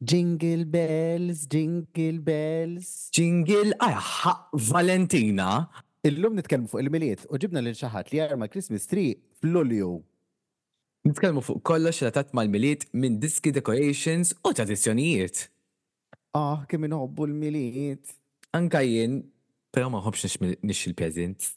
Jingle bells, jingle bells. Jingle aħħaq Valentina! Illum nitkellmu fuq il-Milied u ġibna lil xi ħadd li jarma l-Christmas Tree f'Lulju. Nitkellmu fuq kollox relatat mal-Milied minn diski, decorations u tradizzjonijiet. Aħ kemm inħobbu l-Milied! Anka jien, però ma nħobbx nixxi l-presents.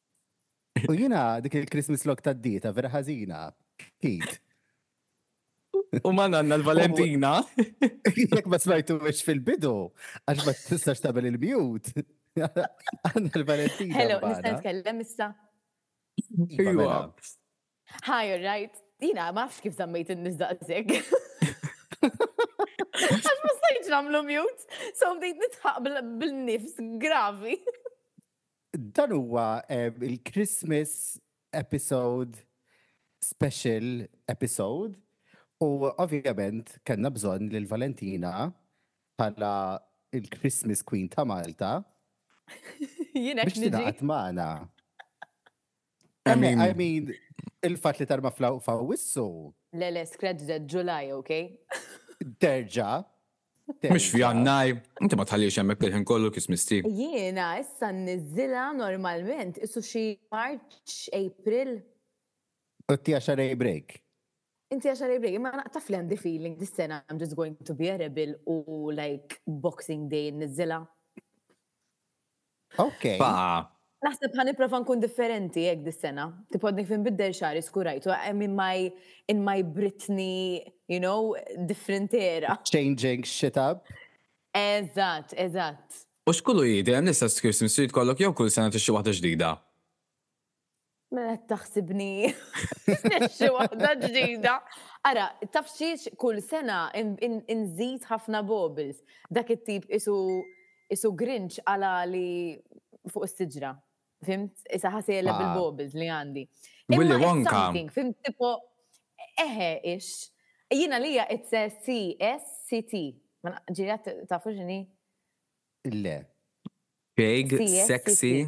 U jina dik il-Christmas log ta' dieta vera ħażina. Kid. U ma nanna l-Valentina. Jek ma smajtu biex fil-bidu, għax ma tistax tabel il-mute. Għanna l-Valentina. Hello, nista' nitkellem issa. Iva, mela. Hi, all right. Jina, ma fx kif zammejt n-nizdaqsek. Għax ma stajċ namlu mute, so bdejt nitħaq bil-nifs gravi. Dan huwa il-Christmas episode special episode u ovvjament kellna bżonn lil Valentina bħala il-Christmas Queen ta' Malta biex tingħaqad magħna. I mean, I mean il-fat li tarma f'Awissu. Le, le, scratch that July, ok? Terġa. Mux f'jannaj, inti ma tħallix hemmhekk il-ħin kollu kis misti. Jiena issa niżilha normalment isu xi March, April. U ti għaxar break. Inti għaxar break, imma naqtaf li għandi feeling this sena I'm just going to be a rebel u like boxing day niżilha. Ok. Baqa. Naħseb ħan iprofa nkun differenti jekk dis-sena. Tipo dik fin biddel xari skurajtu, I mean my, in my Britney, you know, different era. Changing shit up. Eżatt, eżatt. U x'kullu jidher hemm l-istess skirs mswid kollok jew kull sena tixtri waħda ġdida? Mela qed taħsibni. Xi waħda ġdida. Ara, taf xiex kull sena inżid ħafna bobbles. Dak it-tip isu isu grinċ għala li fuq is-siġra. Fimt? Isa ħasela ah. bil-bobbles li għandi. Willy Wonka. Fimt tipo eħe ix. Jina li hija it's CSCT. Ġirja tafu ġini? Le. Big, sexy.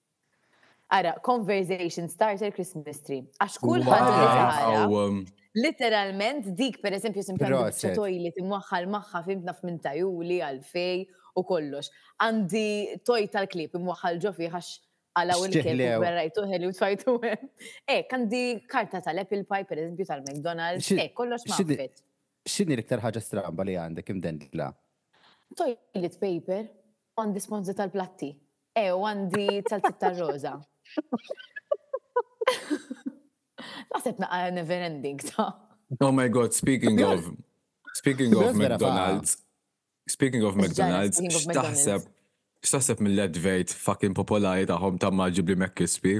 Ara, conversation starter Christmas tree. Għax kull ħaġa um, Literalment, dik per eżempju simpjani toilet imwaħħal maħħa fimtna f'minta juli għalfej u kollox. Għandi toj tal-klip imwaħħal ġo fiħax għalaw il-kien verrajtu ħeli u tfajtu għem. Eh, għandi karta tal-Apple Pie per eżempju tal-McDonald's. Eh, kollox maħfet. Xini l-iktar ħagġa stramba li għandek imdendla? Toilet paper. Għandi sponżi tal-platti. E, u għandi tal-zit tal-roza. Naħseb naqa never ending ta' Oh my god, speaking of speaking of McDonald's. Speaking of McDonald's, x'taħseb x'taħseb mill-advert fucking popolari tagħhom ta' ma ġibli McCrispy?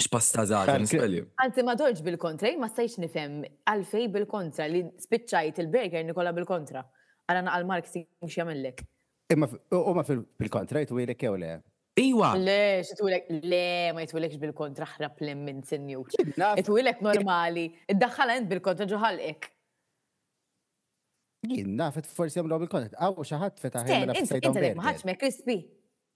X'pass ta' żgħażagħ nisbeli. Anzi ma dorġ bil-kontra, ma stajx nifhem għalfej bil-kontra li spiċċajt il-burger nikola bil-kontra. Għala naqal marketing mhux jagħmellek. Imma huma fil-kontra jitwilek jew le? Iwa! Le, xitwilek, le, ma jitwilekx bil-kontra ħrab lem minn sinju. Jitwilek normali, id-daħħala int bil-kontra ġuħalqek. Jien nafet forsi jagħmlu bil-kontra. Għaw xi ħadd fetaħ. Int int ħadd me krispi.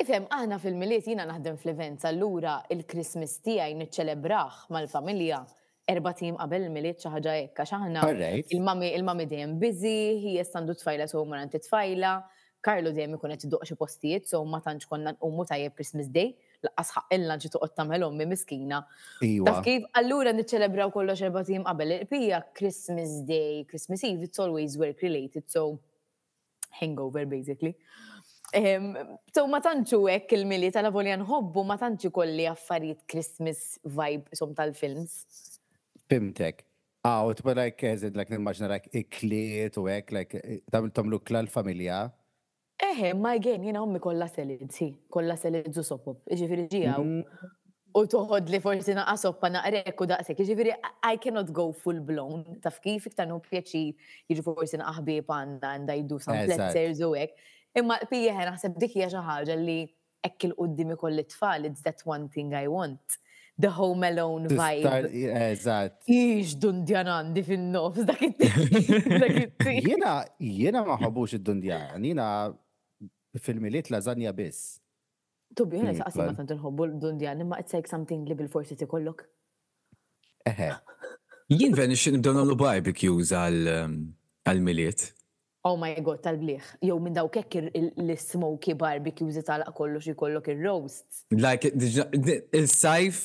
Ifhem, aħna fil-Milied jiena naħdem fl-events allura il-Christmas tiegħi niċċelebrah mal-familja erbat ijiem qabel il-Milied xi ħaġa hekk għax aħna il-mami il-mami dejjem busy, ħijes għandu tfajla so mmur għand it-tfajla, Karlu dejjem ikun qed iduq xi postijiet so ma tantx konna nqumu tajjeb Christmas Day, laqqas ħaqqilna ġi toqgħod tagħmel ommi miskina. Taf kif allura niċċelebraw kollox erbat ijiem qabel il-qbija Christmas Day, Christmas Eve it's always work related so hangover basically. Ehm, so ma tantxu hekk il-mili tal-avolja nħobbu ma tantxu kolli affarijiet Christmas vibe som tal-films. Fimtek. Aw, tibqa like eżid like nimmaġna like ikliet u hekk like tamlu kla l-familja. Eħe, ma again, jena ommi kolla selid, si, kolla selid zu sopop, ġifiri ġijaw. Mm. U toħodli forsi naqa' soppa naqra hekk u daqshekk. Jiġifieri I cannot go full blown, taf kif, iktar nieħu pjaċir, jiġu forsi naqa' ħbieb għandna and I do some plezzers u hekk. Imma l-qbieħ naħseb dik hija xi ħaġa li hekk 'il quddiem ikoll it-tfal, it's that one thing I want. The home alone vibe. Eżatt. Hix dundjan għandi fin-nofs dak it-tip. Jiena jiena ma ħobbux id-dundjan, jiena fil-milied lażanja biss. To be honest, għasima tant nħobbu l-dundjan, imma it's like something li bil-forsi tikollok. Eħe. Jien vera nixtieq nibdew nagħmlu barbecues għal-miliet. Um, oh my god, tal-bliħ. Jew minn dawk hekk l-smoky barbecues italaq kollox ikollok ir-roasts. Like, il-sajf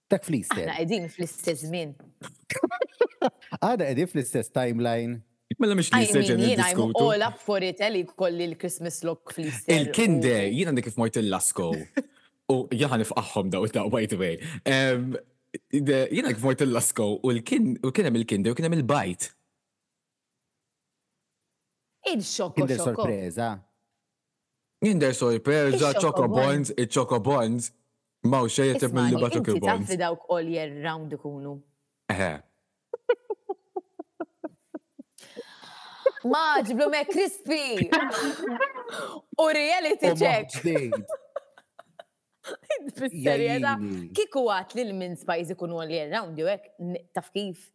Dak fl-Easter. Aħna qegħdin fl-istess żmien. Għada qegħdin fl-istess timeline. Mela mhix li seġen niddiskutu. I'm all up for it li kolli l-Christmas look fl-Easter. Il-kinde, jien għandi kif mort il-Lasko. U jaħan ifqaħħom daw ta' by the way. Jien għandi kif mort il-Lasko u kien hemm il-kinde u kien hemm il-bajt. Il-xokko Kinder xokko. sorpresa. Kinder sorperza, Ix-Choco Choco Bonds. Bonds, iċ-Choco Bonds. Maw xejn jitib Ismani, mill-liba Choco inti taf Bonds. li dawk oljer round ikunu. Eħe. Maġ, blume crispy. U reality U check. maħ ġdejt. Fis-serjetà. Jajjini. Kiku għat li l-min spice ikunu oljer round jew hekk, n- taf kif?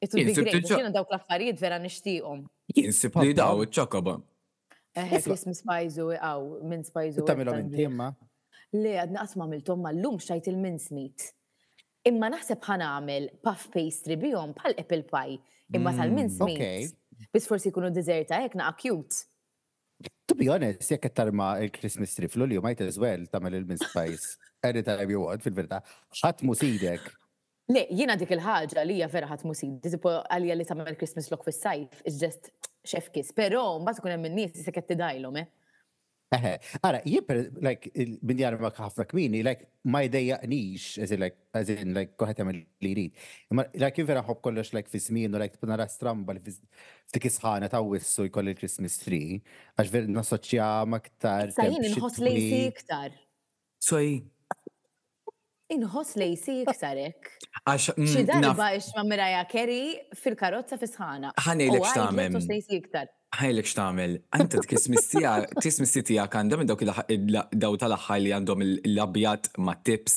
It would be Insib great, diġà- xina dawk l-affarijiet vera nixtieqhom. Jinsib li Papa. daw iċ-ċakaba. Eħe, Isma'. kiss mispajżu iqaw, minn spajżu. Tamilhom iqtan inti ġieħ. imma. Le, għadni qatt ma għamilthom ma llum xtajt il-mincemeat. Imma naħseb ħan għamel puff pastry bihom bħal apple pie, imma Mm, tal-mincemeat. okej. Biss forsi jkunu dizerta hekk naqa' cute. To be honest, jekk qed tarma il-Christmas tree fl-Ulju, might as well tagħmel il-mince pies anytime you want fil-verità. Ħadd mhu sidek. Le, jiena dik il-ħaġa li hija vera ħadd mhu sidi, tipo għalija li tagħmel Christmas lok fis-sajf is just chef kiss, però mbagħad ikun hemm in-nies li se qed tidgħilhom, eh. Eħe, ara, jien per, like, min jarma ħafna kmini, like, ma jdejjaqnix, as in, like, as in, like, koħet jagħmel li jrid. Imma, like, kien vera ħobb kollox, like, fi żmien, u, like, tibqa nara stramba li f'dik isħana ta' wissu jkolli l-Christmas tree, għax ver nassoċja ma' ktar. Sa jien inħoss li jsi iktar. Soi. Inħoss li jsir iktar hekk. Għax mm, Xi naf- darba ix ma' Miraja Kerry fil-karozza fi sħana. Ħanejlek U għajt li x'tagħmel. Inħoss li jsir iktar. ħajlek x'tagħmel. Għanta t-kismis tiegħek, t-kismissi tiegħek għandha minn dawk il- daw tal-aħħar li għandhom il- l-abjad mat-tips.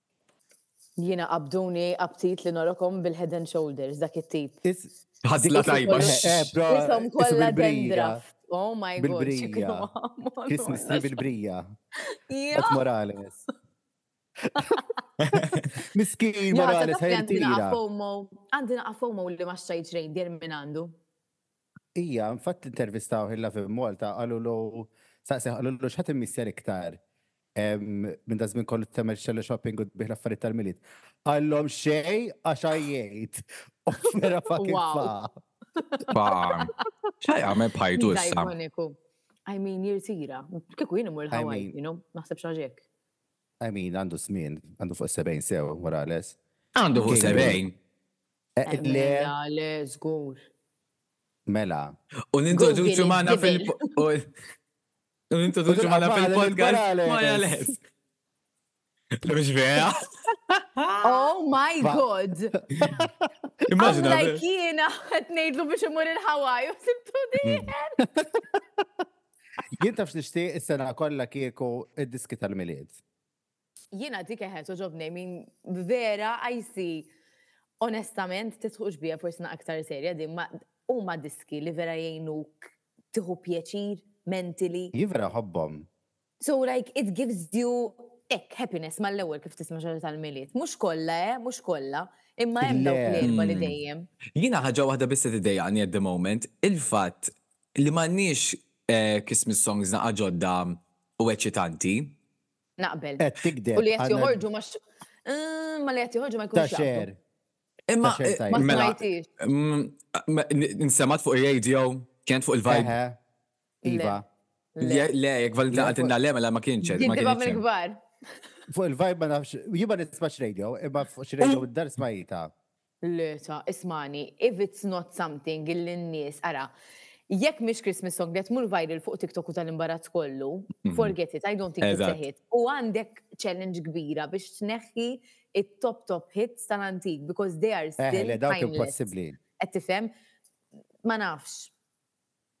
Jiena qabduni aptit li norokom bil-head and shoulders dak it-tip. Ħażla tajba. Ishom kollha dandruff. Oh my god. Bil-brija. Christmas tree bil-brija. Jgħat Morales. Miskin Morales ħajtira. Għandi naqafomo li ma xtajċ rejn dir minn għandu. Ija, fatt intervistaw il Love Malta qalulu saqseħ qalulu x'ħadd immissjar iktar minn da żmien kollu tagħmel xellu shopping u tbih l-affarijiet tal-milied. Qallhom xej għax għajjejt. Vera fucking fa. Fa. Xej għamel bħajtu issa. I mean, jirtira. Kieku jien imur l-Hawaii, you know, naħseb xaġek. I mean, għandu smin, għandu fuq 70 sew, Morales. Għandu fuq 70. Eh, eh, le. Mela, le, żgur. Mela. U nintroduċu magħna fil- U nintroduċu magħna fil-podcast. Maja les. Mhux vera. Oh my god! Immaġina. Like jiena qed ngħidlu biex imur il-Hawaii u sibtu dieħel. Jien tafx nixtieq is-sena kollha kieku id-diski tal-milied. Jiena dik eħe toġobni, min vera għajsi onestament titħuġ bija forsi aktar serja din ma huma diski li vera jgħinuk tiħu pjaċir mentally. Jien vera ħobbhom. So like it gives you ek happiness mal-ewwel kif tisma' xogħol tal-miliet. Mhux kollha, eh, mhux kollha. Imma hemm dawk li dejjem. Jiena ħaġa waħda biss li tidejjaqni at the moment, il-fatt Li m'għandniex Christmas songs naqa' ġodda u eċitanti. Naqbel. Qed tigdeb. U li qed joħorġu ma Imma li qed joħorġu ma jkunx jaqblu. Imma ma smajtix. Insemgħet fuq ir-radio, kienet fuq il-vibe. Iva. Le, jekk Valentina qed tinda le mela ma kienx hemm. Jiddiba mill-kbar. Fuq il-vibe ma nafx, jien ma nismax radio, imma fuq xi radio id-dar smajta. L-Ota, Ismagħni, if it's not something illi n-nies, ara, jekk mhix Christmas song li qed tmur viral fuq TikTok u tal-imbarazz kollu, forget it, I don't think it's a hit. U għandek challenge kbira biex tneħħi it-top top hits tal-antik because they are still timeless. Eħe, le dawk impossibbli. Qed tifhem? Ma nafx.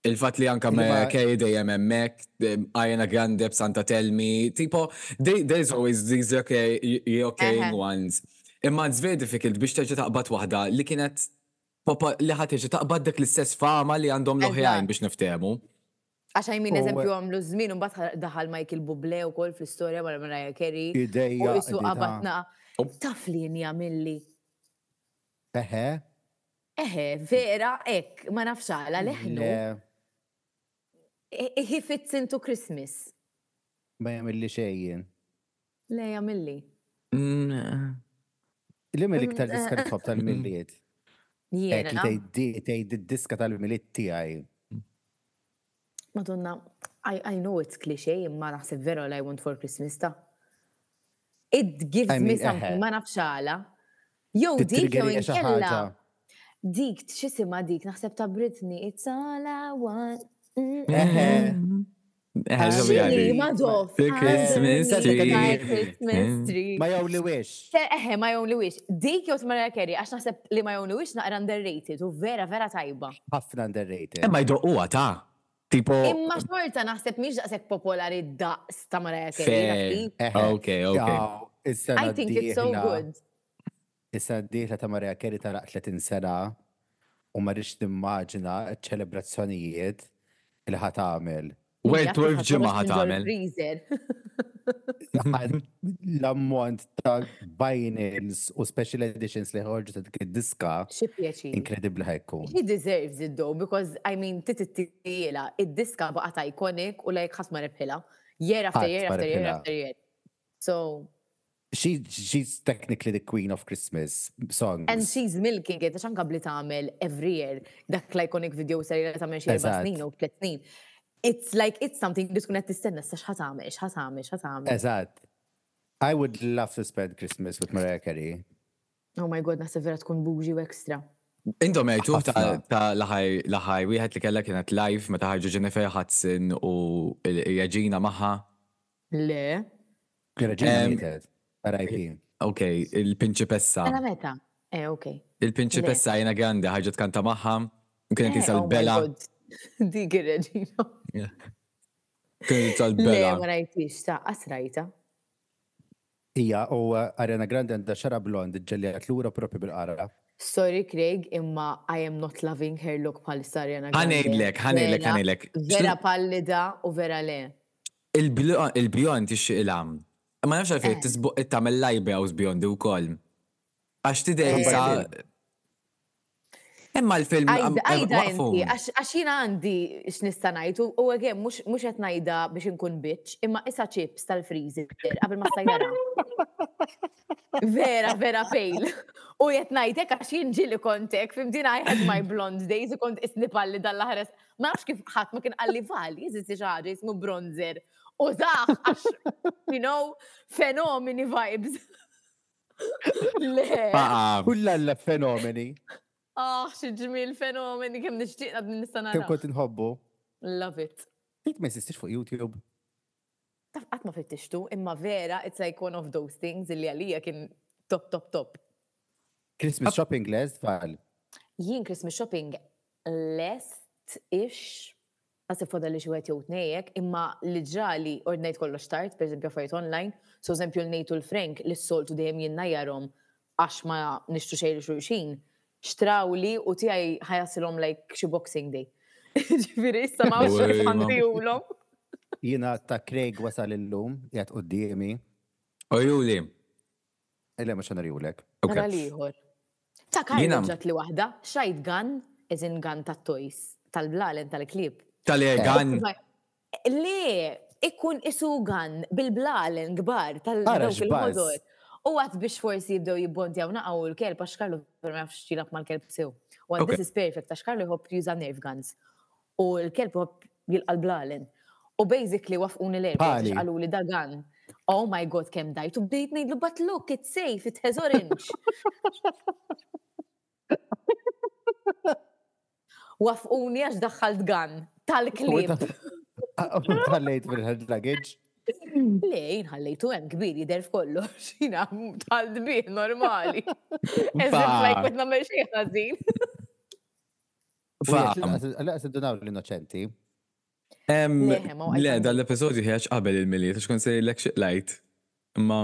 Il-fat li anka me kej dejjem hemmhekk, Ariana Grande b'Santa Telmi, tipo, there's always these okay, okay ones. Imma it's very difficult biex terġa' taqbad waħda li kienet papa li ħadd terġa' taqbad dak l-istess fama li għandhom l-oħrajn biex niftehmu. Għax għaj minn eżempju għamlu żmien u mbagħad daħal Michael Bublé wkoll fl-istorja wara Mariah Carey. Ideja. U qabadna. Taf li jien jagħmilli. Eħe. Eħe, vera, ek, ma nafx għala leħnu. He fits into Christmas. Ma jamilli xejjen. Le, jamilli. Mm. Li mill iktar mm, diska eh, tħob tal-milliet? Jena. Tgħid id-diska tal-milliet tiegħi. Madonna, I, I know it's cliche, imma naħseb vera l-I want for Christmas ta' it gives I mean, me something, eh. ma nafx għala. Jow dik jow inkella. Dik xisima dik, naħseb ta' Britney, it's all I want. Christmas tree. Ma jow li wish. Eħe, ma jom li wix. Dik jot Mariah Carey, għax naħseb li ma jom li wix naqra underrated u vera, vera tajba. Ħafna underrated. Imma jdoqqu għata. Tipo. Imma xorta naħseb miex daqsek popolari daqs ta' Mariah Carey. Ok, ok. I think it's so good. Issa d-dieħla ta' Mariah Carey ta' 30 sena u marriċ nimmaġina ċelebrazzjonijiet il-ħatamel. Well, 12 ġimgħa ħad tagħmel. L-ammont ta' vinyls u special editions li ħorġu ta' dik id-diska. Xi pjaċi. Inkredibbli ħajkun. He deserves it though because I mean titittiela id-diska baqa' ta' iconic u lajk ħadd ma rebħilha. Year after year after year after year. So, She, she's technically the queen of Christmas songs. And she's milking it, għax anka bli tagħmel every year dak l-iconic video ser li tagħmel xi erba' snin u tliet snin. It's like it's something li tkun qed tistenna sa x'ħa tagħmel, x'ħa tagħmel, x'ħa tagħmel. Eżatt. I would love to spend Christmas with Mariah Carey. Oh my god, naħseb vera tkun buġi u ekstra. Intom għajtu ta' laħaj wieħed li kellha kienet live meta ħarġu Jennifer Hudson u Regina maħħa? Le. Reġina mietet, RIP. Ok, il-Pinċipessa. Mela meta? Eh, ok. Il-Pinċipessa Ajna Grande ħarġet kanta magħha. Kienet eh, tisal oh bela. Dik ir-reġina. Kienet tisal bela. Le, ma rajtix ta' asrajta. Ija, u uh, Arena Grande għandha xara blond, ġellijat l-ura propi bil-qara. Sorry, Craig, imma I am not loving her look pal Arena Grande. Għanejlek, għanejlek, għanejlek. Vera pallida u vera le. Il-bjond tixtieq il-għam. Ma nafx għalfejn tisbuq qed tagħmel l-eyebrows bjondi wkoll. Għax tidher isa Imma l-film Għajda inti, għax jiena għandi x'nista' ngħid u again mhux qed ngħidha biex inkun bitch, imma isa chips tal-freezer qabel ma stajjara. Vera, vera fail. U qed ngħidlek għax jien ġieli kontek, fimtina I had my blonde days u kont isni palli dan l-aħħar Ma nafx kif ħadd ma kien qalli vali, jiżisti xi ħaġa jismu bronzer. U zaħ, għax, you know, fenomeni vibes. Le. Kulla l fenomeni. Ah, xi ġmil fenomeni kemm nixtieq għad nista' nara. Kemm kont inħobbu. Love it. Dik ma jsistix fuq YouTube. Taf qatt ma fittixtu, imma vera it's like one of those things illi għalija kien top top top. Christmas shopping lest tfal? Jien Christmas shopping lest ix għasib foda li xwet jew tnejjek, imma li ġrali ordnajt kollox tard, per eżempju affarijiet online, so eżempju l-nejtu l-Frank li s-soltu dejjem jinnajarom għax ma nixtru xejn li xulxin, xtrawli u tiegħi ħajasilhom like xi boxing day. Ġifieri issa ma nafx ħantihulhom. Jiena ta' Craig wasal illum, jgħat qudiemi. Ojuli. Ille mhux ħanariwlek. Mela l-ieħor. Ta' Carlo ġat li waħda, xajt gan, eżin gan ta' toys, tal-blalen tal-klib. Tal-egan. Le, ikkun isugan bil-blalen gbar tal-ħodor. U għat biex forsi jibdew jibbontjaw naqaw l-kelb, għax Karlu ma jafx ġilab mal-kelb sew. U għad this is perfect, għax Karlu jħob juża nerve guns. U l-kelb jħob jilqa l-blalen. U basically wafquni l-erb, għax għallu li dagan. Oh my god, kem dajtu bdejt nejdlu, but look, it's safe, it has orange. Waffquni għax daħħalt gun tal-klib. Tal-lejt fil-head luggage. Le, jinħallejtu hemm kbir jidher f'kollox, jina tal dbih normali. Eżem lajk qed nagħmel xi ħażin. Laqas iddunaw l-innoċenti. Le, dal-episodju ħiex qabel il-miliet, għax kon se lek xiqlajt. Ma.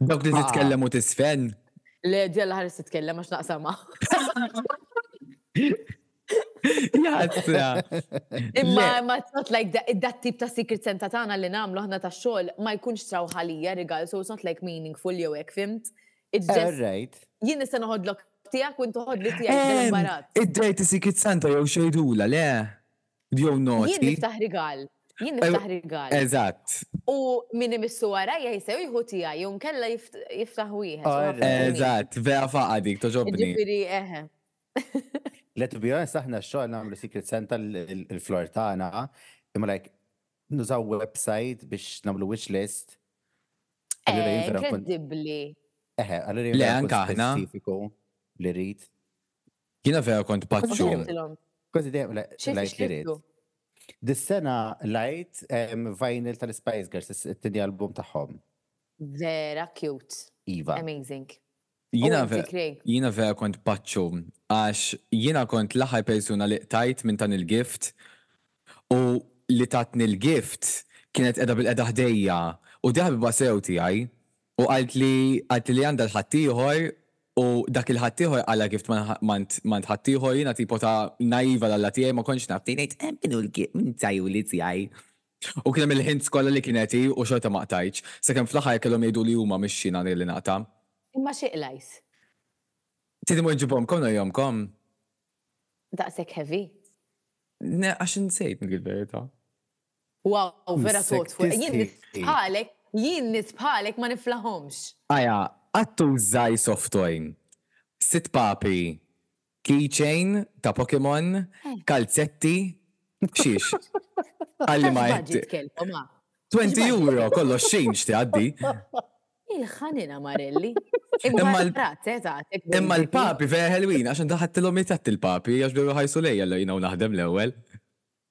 Dawk li titkellem u tisfen? Le, ġella ħares titkellem għax naqsama. Jazza. Imma ma it's not like that, that tip ta' secret senta tagħna li nagħmlu aħna ta' xogħol ma jkunx traw ħalija rigal, so it's not like meaningful jew hekk fimt. It's just right. Jien nista' noħodlok tiegħek u intoħodli tiegħek barat. Id-dirty secret santa jew xejdula, le. Jew noti. Jien niftaħ rigal. Jien niftaħ rigal. Eżatt. U min imissu warajja jisew jieħu tiegħi jew nkella jiftaħ wieħed. Eżatt, vera faqa dik toġobni. Ġifieri eħe. Let be honest, aħna x-xogħol nagħmlu Secret Santa l-flor tagħna, imma like nużaw website biex nagħmlu wish list. Eh, Inkredibbli. Eħe, allura jien. Le, anka aħna. Li rrid. Jiena vera kont paċċu. Kważi dejjem lajt li rrid. Dis-sena lajt vinyl tal-Spice Girls, it-tieni album tagħhom. Vera cute. Iva. Amazing. Jiena vera kont paċċu għax jiena kont l-aħħar persuna li qtajt minn dan il-gift u li tatni l-gift kienet qiegħda bil-qiegħda ħdejja u di ħabiba sew tiegħi U qaltli, qaltli li għandha l-ħaddieħor, u dak il-ħaddieħor qalha gift m'għand, m'għand ħaddieħor, jiena tipo ta' naiva l-Alla tiegħi ma kontx naf fejn ngħid min hu l-gift, min hu l-ġajjuli tiegħi. U kien hemm il-hints kollha li kienet hi u xorta ma qtajtx, sakemm fl-aħħar kellhom jgħiduli huma mhix jiena li kelli naqta'. Imma xi qlajs? Trid immur ġibhomkom ngħojjomkom? Daqshekk heavy? Le, għax insejt ngħidlek il-verità. Wow, vera thoughtful. Jien nitbħalek, jien nitbħalek ma niflahomx. Aja, qatt tużaj soft toy? Sitt papi, keychain ta' Pokemon, kalzetti, xiex? Qalli ma qed. X'budget kellkom, ha? Twenty euro, kollox change tgħaddi. Il-ħanina Marelli. Imbarrat, eh, tagħtek. Imma l-papi vera ħelwin, għax inti ħadtilhom it-tatt il-papi, għax bdew iħajsu lejja, allura jiena u naħdem l-ewwel.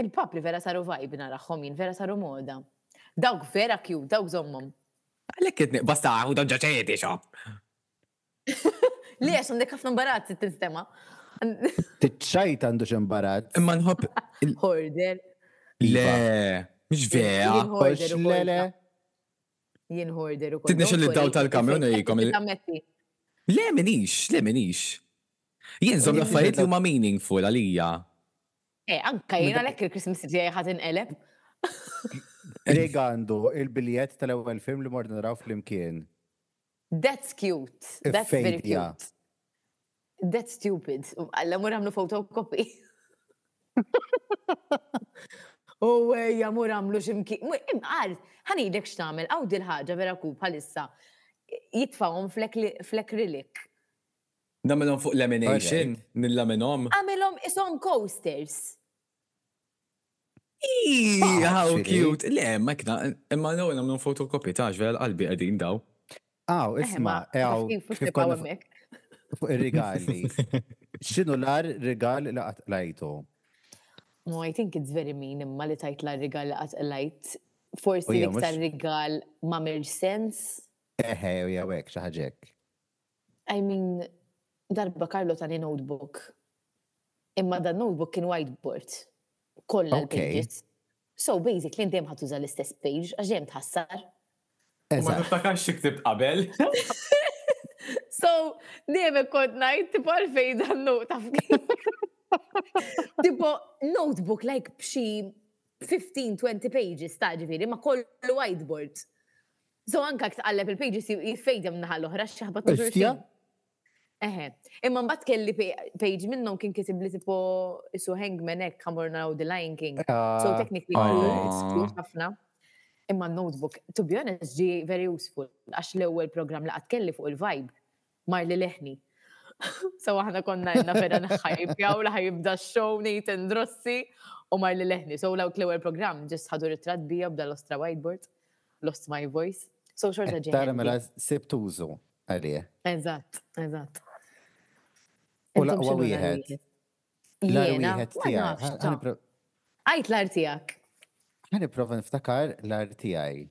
Il-papri vera saru vibe narahhom jien, vera saru moda. Dawk vera cute, dawk żommhom. Għalhekk qed niqbad sa hu dawn ġaġeti xo. Le għax għandek ħafna mbarazz qed tinstema'. Tiċċajt għandu xi mbarazz. Imma nħobb. Horder. Le, mhux vera. Horder le le. Jien horder ukoll. Tidni xilli daw tal-kamjon jikom. Le minix, le minix. Jien zom l-affarijiet li huma meaningful għalija. Eh, anka jien għalhekk il-Christmas tiegħi ħadd inqeleb. Rig għandu il-biljett tal-ewwel film li mordu naraw flimkien. That's cute. That's very cute. That's stupid. Għalla mur għamlu fotokopi. U għeja mur għamlu ximki. Imqar, ħanidek xtamel, għaw dil-ħagġa vera ku bħalissa. Jitfawom flek rilik. Nagħmilhom fuq lamination, nillaminhom? Agħmilhom ishom coasters. Iih, how cute! Le, ma kna, imma l-ewwel nagħmlu fotokopi ta' ġvera l-qalbi qegħdin daw. Aw, isma, aw, kif konna fuq ir-rigali. X'inhu l-ar rigal li qatt qlajtu? No, I think it's very mean imma li tajt l-ar rigal li qatt qlajt. Forsi l-iktar rigal ma' mir sens. Eħe, u jawek, xaħġek. I mean, darba Karlo tani notebook. Imma dan notebook kien whiteboard. Kolla l-pages. So basically dejjem ħadd tuża l-istess page għax dejjem tħassar. Ma niftakarx xi ktibt qabel. So, dejjem kont ngħid tipo għalfejn dan note taf Tipo notebook like b'xi 15-20 pages ta' ġifieri ma kollu whiteboard. So anka tqalleb il-pages jifejdem naħa l-oħra x'jaħbad Hostja? Eħe. Imma mbagħad kelli page minnhom kien kitib li tipo isu Hangman hekk ħamur naraw The Lion King. Ah. So technically ah. ħafna. Imma notebook, to be honest, ġi very useful, għax l-ewwel programm li qatt kelli fuq il-vibe Mar li leħni. So aħna konna jenna vera nħajpjaw li ħajibda show Nathan Drossi u mar li leħni. So lawk l-ewel program ġist ħadu ritrat bija bda l-ostra whiteboard, lost my voice. So xorta ġeħ. Tara mela sib tużu għalih. Eżatt, eżatt. U laqwa wieħed. L-wieħed tiegħek. Għajt l-artijak. Għani prova niftakar l-artijaj.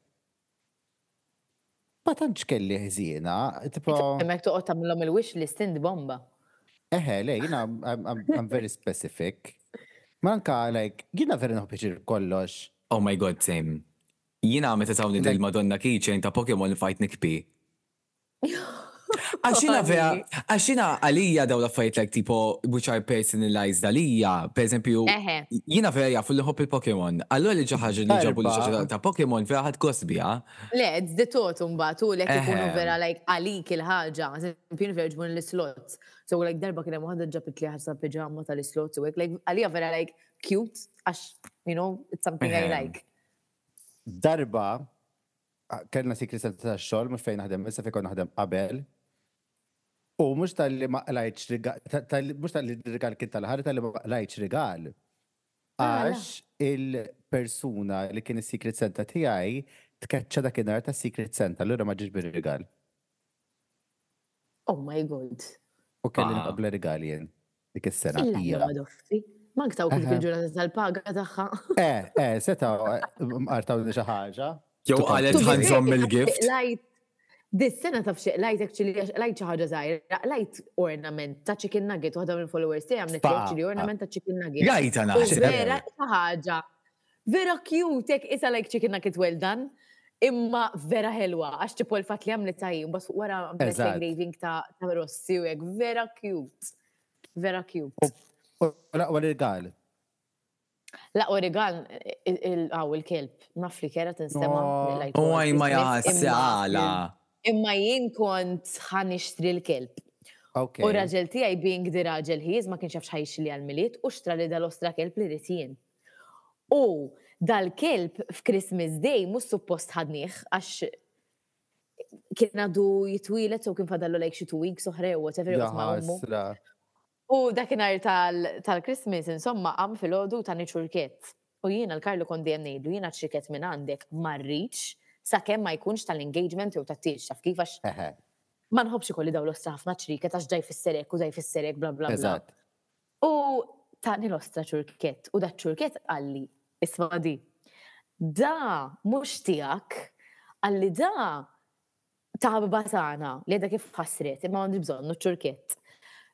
Ma tantx kelli ħżiena, tipo. Hemmhekk toqgħod tagħmilhom il-wish list int bomba. Eħe, le, jiena I'm very specific. Ma anka like, jiena vera nħobb iġir kollox. Oh my God, same. Jiena meta tawni dil-Madonna keychain ta' Pokemon fajt nikpi. Għaxina vera, għaxina għalija daw l-affarijiet like tipo which are personalized għalija, per eżempju, jina vera jafu li hop il-Pokemon. Allora li ġaħġa li ġabu li ġaħġa ta' Pokemon vera ħad kosbija. Le, it's the thought umbat, u lek ikunu vera like għalik il-ħagġa, għazempin vera ġbun l-slots. So like darba kienem għadda ġabit li ħarsa pijama tal-slots, u like għalija vera like cute, għax, you know, it's something I like. Darba, kellna sikli sena ta' xogħol mhux fejn naħdem issa fejn kont naħdem qabel. U mhux tal-li ma qlajtx rigal, mhux tal-li rigal kien tal-ħari tal-li ma qlajtx rigal. Għax il-persuna li kien is-Secret Santa tiegħi tkeċċa dak in-nar ta' Secret Santa, allura ma ġiex bir-rigal. Oh my god. U kelli nqabla rigal jien. dik is-sena. Ma ktaw kif il-ġurnata tal-paga tagħha. Eh, eh, seta' artaw li xi ħaġa. Jew qalet ħanżhom mill-gift. Dis sena taf xeqlajt actually xeqlajt xi ħaġa żgħir, lajt ornament ta' chicken nugget waħda mill-followers tiegħi għamlet li ornament ta' chicken nugget. Jgħid għana. Vera xi ħaġa. Vera cute, ek isa like chicken nugget well done. Imma vera helwa, għax tipo l-fat li għamli tajji, bas fuq wara għamlet engraving ta' rossi u ek, vera cute. Vera cute. U laqwa regal. Laqwa regal, għaw il-kelb, naf li kera tinsema. U għaj ma jgħassi għala. Imma jien kont ħan ixtri l-kelb. U raġel tijaj being di raġel hijiz ma kienx jafx ħajx li għal-miliet u xtra li dal-ostra kelb li rrit jien. U dal-kelb f'Christmas Day mhux suppost ħadnih għax kien għadu jitwilet so kien fadallu like xi two weeks oħra jew whatever jew ma' ummu. U dakinhar tal-Christmas insomma qam fil-ħodu ta' niċurket. U jiena l-Karlu kont dejjem ngħidu jiena ċriket minn għandek marriċ sakemm ma jkunx tal-engagement jew tat-tieġ taf kif għax ma nħobbx ikolli dawn l-ostra ħafna ċriket għax ġaj fisserek u ġaj fisserek bla bla bla. U tani l-ostra ċurkett, u da ċurkett għalli, isma di, da mux tijak, għalli da taħabba tana, li għedha kif ħasret, imma għandi bżonnu ċurkett.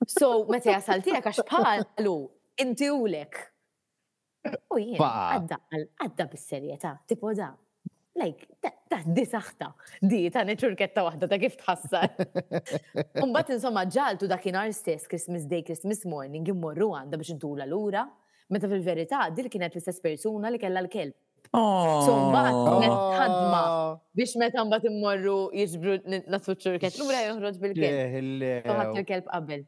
So, meta jasal tijak għax bħalu, inti ulek. U jien, għadda, għadda bis-serjeta, tipo da. Like, ta' di saħta, di ta' neċurketta wahda ta' kif tħassar. Umbat insomma ġaltu dakinhar stess Christmas Day, Christmas Morning, immorru għanda biex ntula lura, meta fil-verità dil kienet l-istess persuna li kella l-kelb. Sombat oh. kienet ħadma oh. biex meta mbagħad immorru jiġbru nasu ċurkett lura joħroġ bil-kelb. Toħat il-kelb qabel.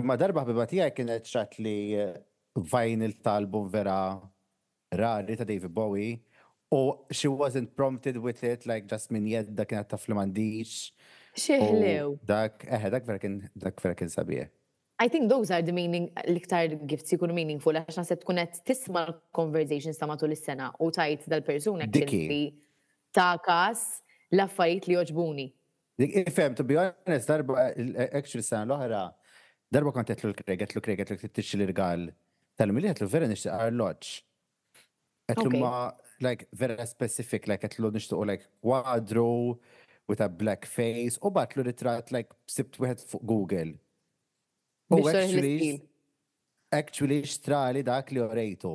Imma darba ħbiba tiegħi kienet xgħatli vinyl ta' album vera rari ta' David Bowie u she wasn't prompted with it like just minn jeddha kienet taf li m'għandix. Xi ħliw! Dak, eħe, dak vera kien, dak vera kien sabiħ. I think those are the meaning, l-iktar gifts jkunu meaningful għax naħseb tkun qed tisma' l-conversations ta' matul is-sena u tgħid dal-persuna kelli ta' każ l-affarijiet li jogħġbuni. Ifhem, to be honest, darba, actually s-sena l-oħra, darba kont għetlu l-kreg, għetlu kreg, għetlu t-tixi l-irgal tal-mili, għetlu vera nishtiq arloċ. Għetlu ma, like, vera specific, like, għetlu nishtiq u like kwadru, with a black face, u batlu ritrat, like, sibt wieħed fuq Google. U actually, actually xtrali dak li orejtu.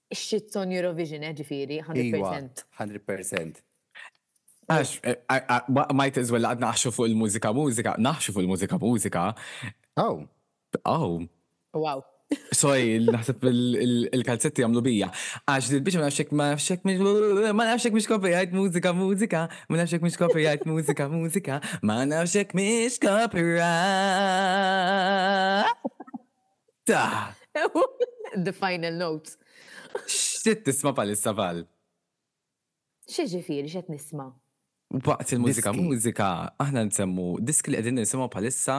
Shit on Eurovision, eh, ġifiri, 100%. 100%. Għax, eh, eh, eh, ma jtiz wella għad naħxu fuq il-mużika mużika, naħxu fuq il-mużika mużika. Oh. Oh. Wow. Sorry, naħseb il-kalzetti għamlu bija. Għax li biex ma nafxek ma nafxek ma nafxek mux copyright mużika mużika, ma nafxek mux copyright mużika mużika, ma nafxek mux copyright. The final note. X'tit tisma' palissa bal? Xi ġifieri x'qed nisma'? Waqt il-mużika, mużika aħna nsemmu diski li qegħdin nisimgħu bħalissa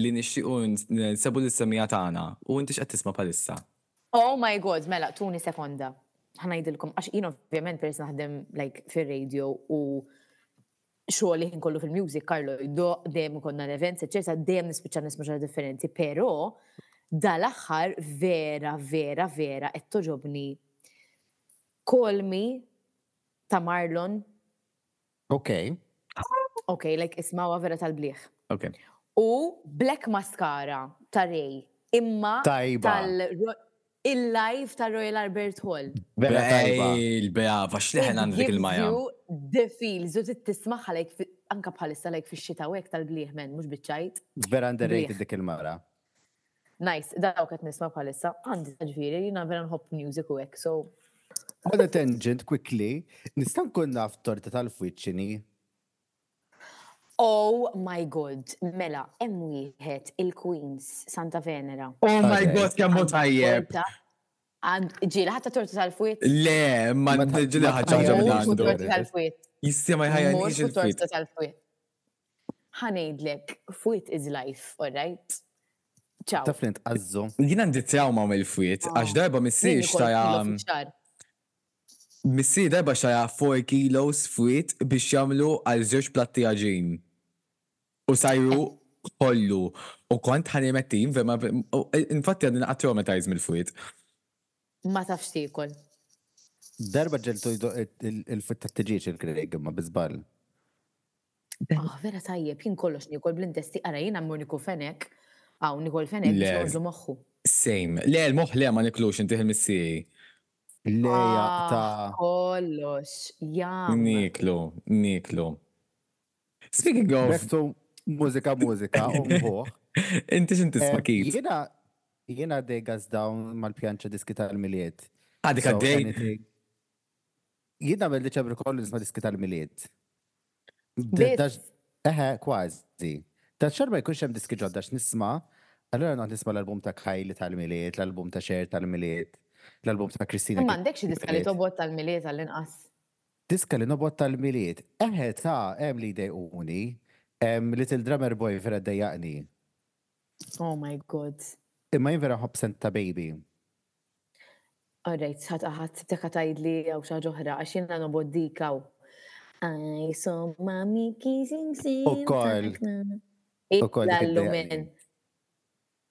li nixtiequ nsebu l-semmija tagħna u inti x'qed tisma' bħalissa? Oh my god, mela tuni sekonda. Ħanajdilkom għax jien ovvjament peress naħdem like fir-radio u xogħol li kollu fil-music, Karlo jdoq, dejjem konna l-events, eċċetera, dejjem nispiċċa nisma' xogħol differenti, però dal-aħħar vera, vera, vera qed toġobni kolmi ta' Marlon. Ok. Ok, like ismawa vera tal-bliħ. Ok. U Black Mascara ta' Ray. Imma tal Il-live tar-Royal Albert Hall. Vera tajba. Bejl, beava, x'leħen għandha dik il-majja. It gives you the feels, u trid tismagħha like fi, anke bħalissa like fix-xita u hekk tal-glieh men, mhux biċ-ċajt. Vera underrated dik il-mara. Nice, dawk qed nisma' bħalissa, għandi ġifieri, jiena vera nħobb music u hekk, so On a tangent, quickly, nista' nkun naf torta tal-fwiċċini? Oh my God, mela, hemm wieħed il-Queens Santa Venera. Oh my God, kemm hu tajjeb. Ġieli, ħatta torta tal-fwit? Le, ma ġieli ħaġa ħaġa minn għandu. Torta tal-fwit. Jissi ma jħajja nix il-fwit. Torta tal-fwit. Ħanejdlek, fwit is life, all right? Ciao. Ta' flint, għazzu. Jina ndi trauma mill-fwit, għax darba missiex ta' jam. Missieri darba xtara four kilos frit biex jagħmlu għal żewġ platti għaġin u sajru ħollu u kont ħa nirmed tim vera infatti għadni naqa' traumatized mill-frit. Ma tafx tiekol. Darba ġegħeltu jdoqq il-frit tat-tiġieġ il-Greg imma bi żball. Ah vera tajjeb, jien kollox niekol bl-intesti ara jiena mmur nikul fenek hawn nikol fenek biex joqgħodlu moħħu. Same. Le l-moħħ le ma niklux intieh il-missieri. Lejaq ta'. Aħ, kollox, jam! Nieklu, nieklu. Speaking of. Bestu mużika mużika, unbuħ. Inti x'in tisma' kif? Jiena jiena għaddej gas down mal-pjanċa diski tal-milied. Għadek għaddej? Jiena għamel December Collins ma' diski tal-milied. Biss. Eħe, kważi. Ta' xar ma jkunx hemm diski ġodda x'nisma', allura noqgħod nisma' l-album ta' Kylie tal-Milied, l-album ta' Cher tal-Milied, l-album ta' Christina. Imma għandek xi diska li tobgħod tal-Milied għall-inqas? Diska li nobgħod tal-Milied? Eħe ta', hemm li jdejquni. Little Drummer Boy vera ddejjaqni. Oh my God. Imma jien vera nħobb Santa Baby. Alright, ħadd ħadd teka tgħidli jew xi ħaġa oħra għax jiena nobgħod dik hawn. I saw mommy kissing Sam. Ukoll. Ukoll dik id-dejja.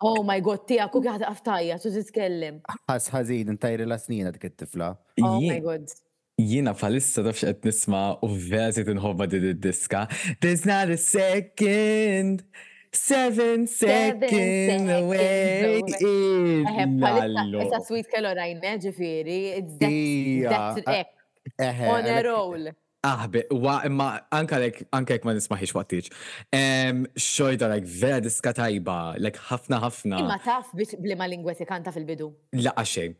Oh my god, tija, kuk jaħdaq ftajja, tu titkellem. Għas ħazin, intajri la snina dik it-tifla. Oh my god. Jiena bħalissa taf x'qed nisma' u vera sirt inħobbha din id-diska, There's not a second, seven seconds away in Lallo. Issa Sweet Caroline, ġifieri, it's that track. On a roll. Aħbi, imma anke jekk ma nismaħiex waqt tieġ. Xorta like vera diska tajba, like ħafna ħafna. Imma taf biex b'liema lingwa se kanta fil-bidu? Laqgħa xejn.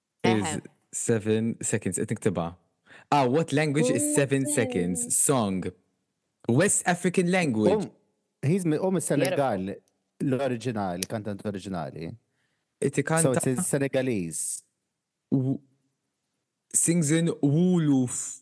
is seven seconds qed niktibha. Ah, what language is seven seconds song? West African language. He's mi- u mis-Senegal l-oriġinali, kantant oriġinali. So Itikanta it's in Senegalese. w- sings in Wolof.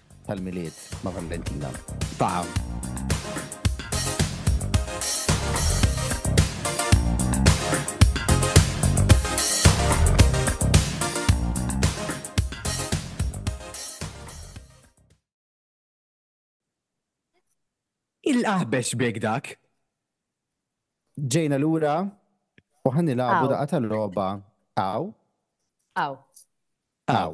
tal-Milied ma' Valentina. Taha. Il-qaħbex bek dak. Ġejna l-ura u ħan nilabu daqqa tal-roba. Aw. Aw. Aw.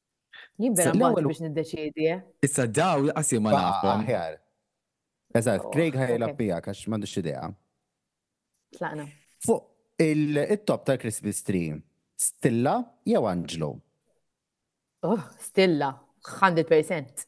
Jien vera l-ewwel biex niddeċiedi. Eh? Issa daw jaqsim ma nafhom. Aħjar. Eżatt, oh, Craig ħajla pija għax m'għandux idea. Tlaqna. Fuq il-top tal-Christmas tree, Stilla jew Angelo? Oh, Stilla, 100%.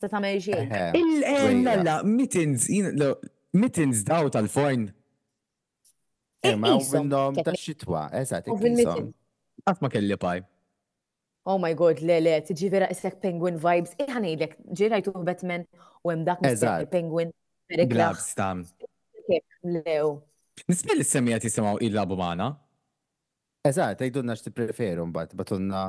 Se tagħmel xejn. Il-lalla, mittens, mittens daw tal-forn. Imma u minnhom tax-xitwa, eżatt, iqishom. Qatt ma kelli paj. Oh my god, le le, tiġi vera isek penguin vibes. Iħa eh, ngħidlek, ġirajtu Batman u hemm dak penguin. Glabs ta' Lew. Nisbel is-semija tisimgħu il-labu magħna. Eżatt, għidulna x'tippreferu mbagħad, ibgħatulna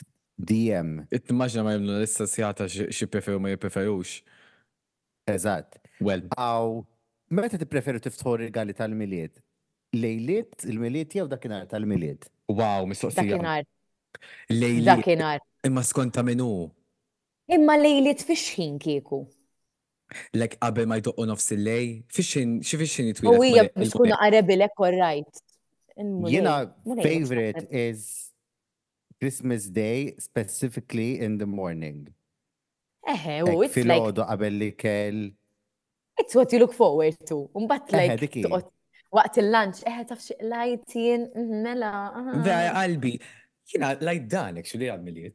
f'DM. Timmaġina ma jagħmlulna lista sħiħa ta' x'jippreferu u ma jippreferux. Eżatt. Well. Aw, meta tippreferu tiftħu r-rigali tal-Milied? Lejliet il-Milied jew dakinhar tal-Milied? Wow, mistoqsija. Dakinhar. Lejliet. Dakinhar. Imma skont ta' min hu. Imma lejliet fi x'ħin kieku? Like qabel ma jdoqqu nofs il-lej? Fixin, xi fixin jitwila. U hija biex tkun aqrebilek korrajt. Jena favorite is Christmas Day, specifically in the morning. Eħe, u it's like. Fil-ħodu qabel li kell. It's what you look forward to. Umbat like. Waqt il-lunch, eħe taf xie lajtien, mela. Vera qalbi, jena lajt dan, actually għal-miliet.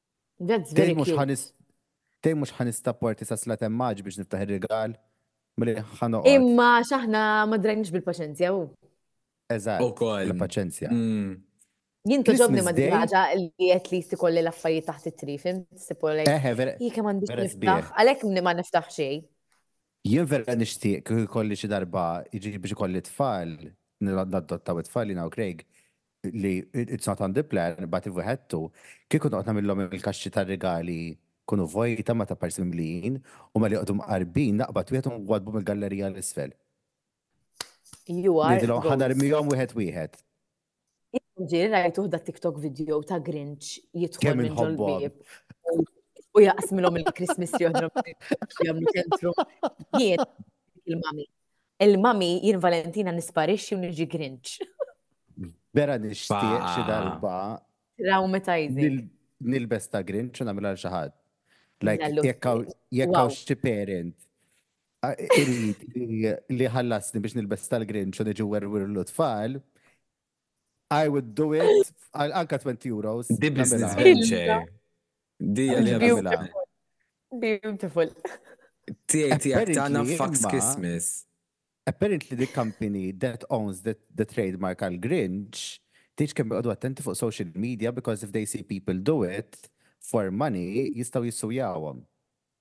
That's very cute. Tej mhux ħa nistapporti sa slat emmaġ biex niftaħ ir-rigal. Mili ħa noqgħod. Imma x'aħna ma drajniex bil-paċenzja hu. Eżatt. Ukoll. Il-paċenzja. Mm. Jien toġobni ma din ħaġa li at least ikolli l-affarijiet taħt it-tri, fim? Sipu lejk. Eħe, vera. Jien kemm għandi niftaħ, għalhekk ma niftaħ xejn. Jien vera nixtieq kieku jkolli xi darba jiġi biex ikolli tfal, nadottaw it-tfal jina u Craig, li it's not on the plan, imbagħad iweħedtu, kieku noqgħod nagħmillhom il-kaxxi tar-rigali jkunu vojta ma ta' parsi mimlijin, u mela joqogħdu mqarbin, naqbad wieħed u ngwaddbu mill-gallerija 'l isfel. Ngħidilhom ħa narmihom wieħed wieħed. Intom ġieli rajtuh da' TikTok video ta' Grinch jidħol minn ġol-bieb u jaqsmilhom il-Christmas tree jagħmlu tentrum. Jien il-mami Il-mami jien Valentina nisparixxi u niġi Grinch. Vera nixtieq xi darba. Traumatizing. Nilbes ta' Grinch u nagħmilha xi ħadd. Like, jekk hawn xi parent li ħallasni biex nilbes tal-Grinch u niġi werwir l-tfal, I would do it għal anka 20 euros. Di business venture. Di għal Beautiful. Tijaj, tijaj, tana fax kismis. Apparently the company that owns the, the trademark għal Grinch, tiġ kemm għadu attenti fuq social media because if they see people do it for money, jistaw jissujawom.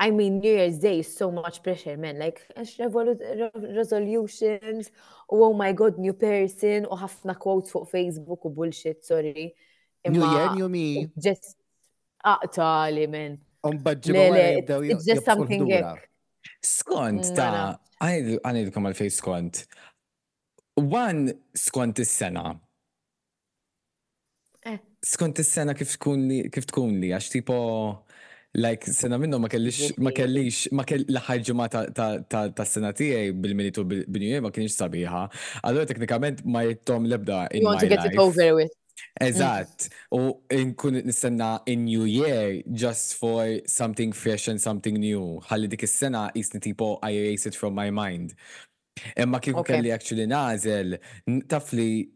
I mean, New Year's Day is so much pressure, man. Like, resolutions, u oh my god, new person, u ħafna quotes fuq Facebook u bullshit, sorry. New Year, new me. Just aqta li, man. Um, it's just something like. Skont mm, ta' għanidkom għal-fej skont. One skont is-sena. Eh. Skont is-sena kif tkun li kif tkun li għax tipo like sena minnhom ma kellix ma kellix ma kell l-aħħar ġimgħa ta' ta' ta' tas-sena tiegħi bil-militu bil-New Year ma kienx sabiħa. Allura teknikament ma jittom l-ebda in You want to my get it life. over with. Eżatt, u nkun nistenna in New Year just for something fresh and something new. Ħalli dik is-sena jisni tipo I erase it from my mind. Imma kieku Okay. kelli actually nażel, n- taf li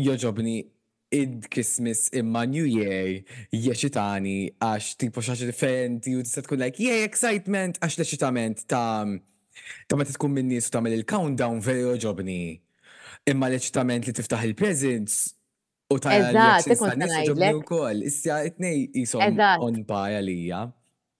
Jogħġobni id Christmas imma New Year jeċitani għax tipo xi ħaġa differenti u tista' tkun like yay excitement għax l-eċitament ta' ta' meta tkun min-nies u tagħmel il-countdown vera jogħġobni. Imma l-eċitament li tiftaħ il-presents u tara l-reactions tan-nies jogħġobni wkoll. Issa t-tnejn qishom on par għalija.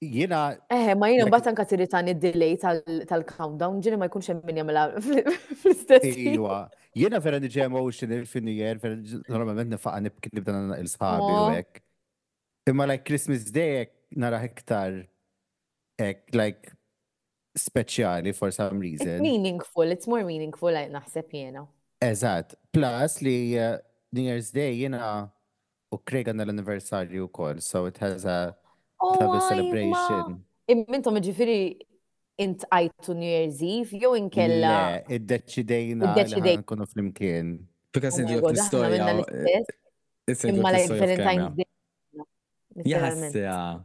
Jiena. Eħe, ma jiena mbagħad anka tirritani d-delay tal-countdown, ġieli ma jkunx hemm min jagħmilha fl-istess. Iwa, jiena vera niġi emotion il-finnijer, vera normalment nifaqa nibki nibda nagħna il-sħabi u oh. hekk. Imma like Christmas Day nara iktar hekk like speċjali for some reason. It's meaningful, it's more meaningful naħseb jiena. Eżatt, plus li eh, New Year's Day jiena u Craig għandna l-anniversarju wkoll, so it has a oh, double celebration. Immintom ġifiri int għajtu New Year's Eve, jew inkella. Le, id-deċidejna li nkunu fl-imkien. Because in the story. Imma like Valentine's Day. Jassija.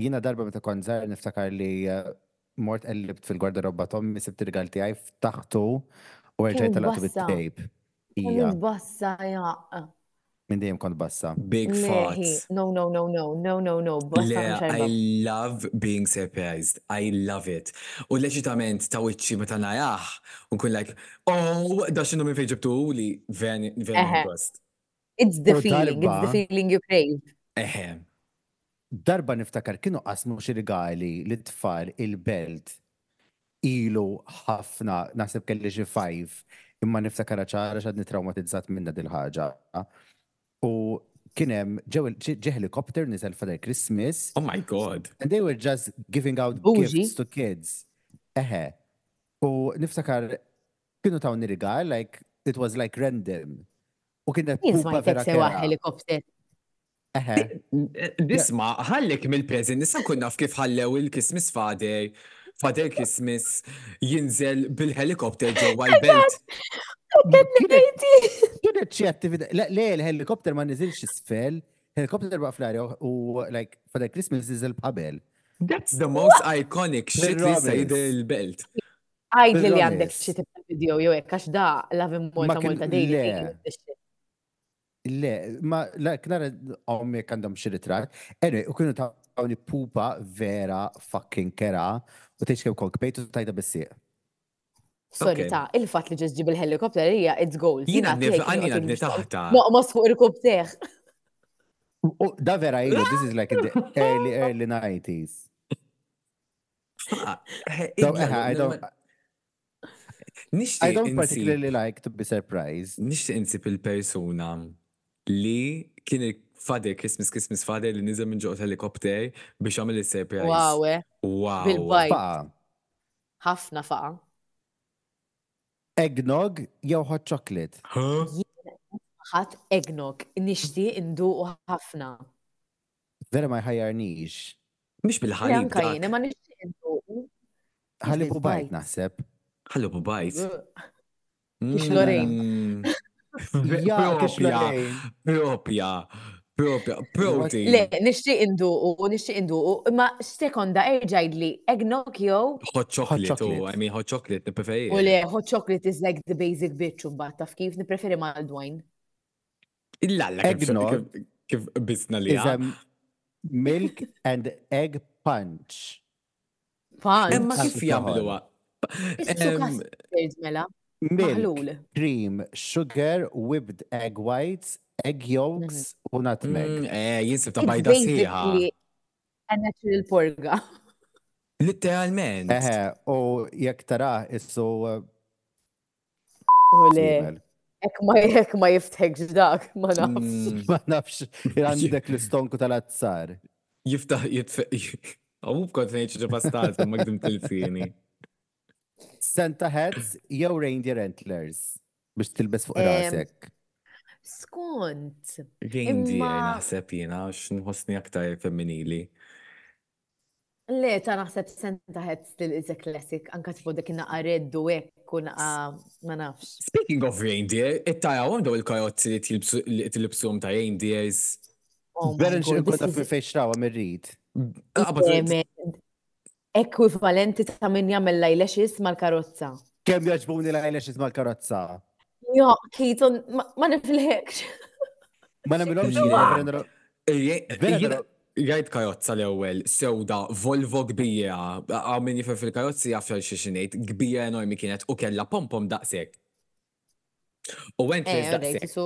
Jiena darba meta kont żgħir niftakar li mort qellibt fil-gwarderobba t'ommi sibt ir-rigal tiegħi ftaħtu u erġajt telaqtu bit-tejp. Kemm int bassa jaqq. Minn dejjem kont bassa. Big fart. Lehi, no no no no, no no no, bassa mhux għajba. Le, I love being surprised, I love it. U l-eċitament ta' wiċċi meta narah u nkun like, oh, dan x'inhu minn fejn ġibtuhuli, very very impressed. It's the feeling, it's the feeling you crave. Eħe. Darba niftakar kienu qasmu xi rigali li tfal il-belt ilu ħafna naħseb kelli xi five imma niftakar ċara x'għadni traumatizzat minna dil-ħaġa. U kien hemm ġew helikopter niżel Father Christmas. Oh my god. And they were just giving out gifts to kids. Eħe. U niftakar kienu tawni rigal like it was like random. U kienet pupa vera sewa helikopter. Bisma, ħallek mill-prezent, nisa kun naf kif ħallew il-Christmas Father, Father Christmas, jinżel bil-helikopter ġewwa l-belt. Kienet xi attività, le l-helikopter ma niżilx isfel, helikopter baqa fl-arja u like Father Christmas niżel bħabel. That's the most iconic shit li jidher il-belt. Għajd li għandek xi tip ta' video jew hekk għax da l-avim Malta Malta dejjem. Le, ma la klara ommi għandhom xi ritrat. Eri, u kienu tawni pupa vera fucking kera u tgħid kemm kont kbejt u tajta bissi. Sorry ta' il-fatt li ġiġi bil-helikopter hija it's gold. Jiena għandi taħta. Noqmos fuq il-kub teħ. Da vera ilu, this is like the early, early 90s. Ah, eh, so, uh, I don't. I don't particularly like to be surprised. Nishti insib il-persuna li kien il-father, Christmas, Christmas father li nizem minn ġoqt helikopter biex għamil il-surprise. Wow, eh. Wow. Bil-bajt. Ħafna faqa. Eggnog jew hot chocolate? Ħat eggnog, nishti indu ħafna. Vera ma jħajjarnix. Mhix bil-ħalib. Anka jien ma nixtieq intuqu. Ħalib u bajt naħseb. Ħalib u bajt. Kix Lorraine. Mm. Ja, kix Lorraine. Propja. Propja, protein. Le, nixtieq induqu, nixtieq induqu, imma sekonda erġajd li eggnog jew. Hot chocolate, u I mean hot chocolate nippreferi. U le, hot chocolate is like the basic bitch u mbagħad taf kif nippreferi mal-dwajn. L-alla Eggnog kif bisna li is a milk and egg punch. Punch. Imma kif jagħmluha? Mela. Milk, cream, sugar, whipped egg whites, egg yolks mm-hmm. u nutmeg. Mm, eh, jinsib ta' bajda siħa. A natural porga. Literalment. Eħe, u jek tara issu uh, Zwiebel. Ek ma jek ma jiftħekx dak, ma nafx. Mm, ma nafx, għandek l-istonku tal-azzar. Jiftaħ jitfeq. Għu bkont nejċ ġabastat, ma għdim tilfini. Santa hats jew reindeer antlers biex tilbes fuq rasek. Skont. Reindeer naħseb jena, x'nħossni aktar femminili. Le, ta' naħseb senta ħed stil is a classic, anka tfu dik naqa reddu hekk u naqa ma nafx. Speaking of reindeer, it-tara għandu il-karozzi li tilbsum ta' reindeers. Oh Vera nxin kota fi fej xrawa mir-rid. Ekwivalenti ta' min jagħmel l-eyelashes mal-karozza. Kemm jaġbuni l-eyelashes mal-karozza? Jo, kiton, ma nifilħekx. Ma nagħmilhomx Vera, jgħid karozza l-ewwel, sewda, Volvo kbira, hawn min jifhem fil-karozzi jaf għal xi xi ngħid, kbira enormi kienet u kellha pompom daqshekk. U għent li daqshekk.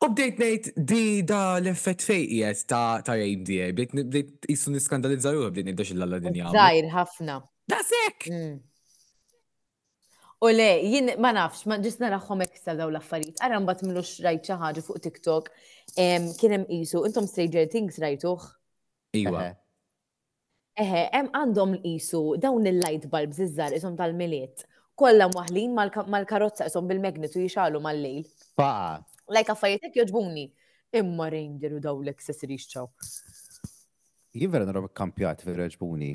U bdejt ngħid di da l-effett fejqiet ta' ta' reindeer, bdejt jisu niskandalizza ruħi bdejt ngħid dax il-lalla dinja. Żgħir ħafna. Daqshekk! U le, jien ma nafx, ma ġis naraħħom ekstra daw l-affarijiet. Ara mbagħad mlux rajt xi ħaġa fuq TikTok kien hemm qisu, intom Stranger Things rajtuh? Iwa. Eħe, hemm għandhom qisu dawn il-light bulbs iżżar isom tal-miliet. Kollha mwaħlin mal-karozza isom bil-magnetu jixalu mal-lejl. Faqa. Lajk affarijiet joġbuni. Imma Ranger u daw l-accessories ċaw. Jien vera nara kampjat fil-reġbuni.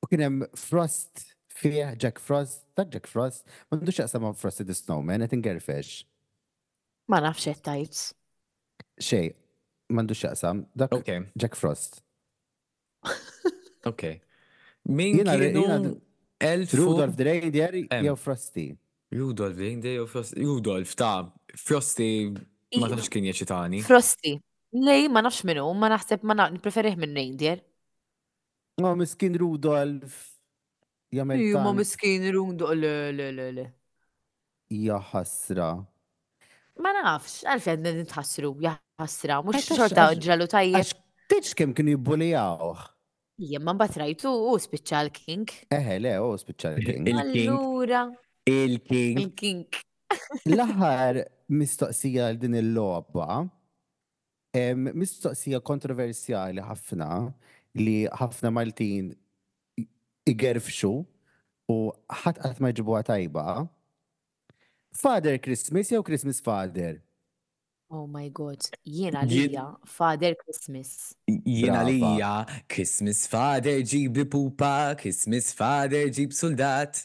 U kien hemm Frost fih, Jack Frost, dak Jack Frost, m'għandu x'jaqsam ma' Frosty the Snowman, qed ingerfex. Ma nafx qed tgħid. Xejn, m'għandu x'jaqsam, dak Jack Frost. Ok. Min kienu elf. Rudolf the Reindeer jew Frosty? Rudolf the Reindeer jew Frosty? Rudolf, ta' Frosty ma tafx kien jeċitani. Frosty. Lej, ma nafx minnu, ma naħseb ma nafx, nipreferih minn Reindeer. Ma miskin Rudolf. Jamel Iju ma tant. miskin Rudolf, le le le le. Hija ħasra. Ma nafx, għalfejn għandna nitħassru, ja ħasra, mhux Għax- xorta għax- ġralu tajjeb. Għax tgħidx kemm kienu jibbulijawh. Ija, imma mbagħad rajtu hu spiċċa l-king. Eħe, le, hu spiċċa l-king. Il-king. Allura, Il-king. il-king. L-aħħar mistoqsija għal din il-logħba. Hemm mistoqsija kontroversjali ħafna li ħafna Maltin igerfxu u ħadd qatt ma jġibuha tajba, Father Christmas jew Christmas Father? Oh my God, jien għalija Father Christmas. Jien għalija Christmas Father ġibi pupa, Christmas Father ġib suldat.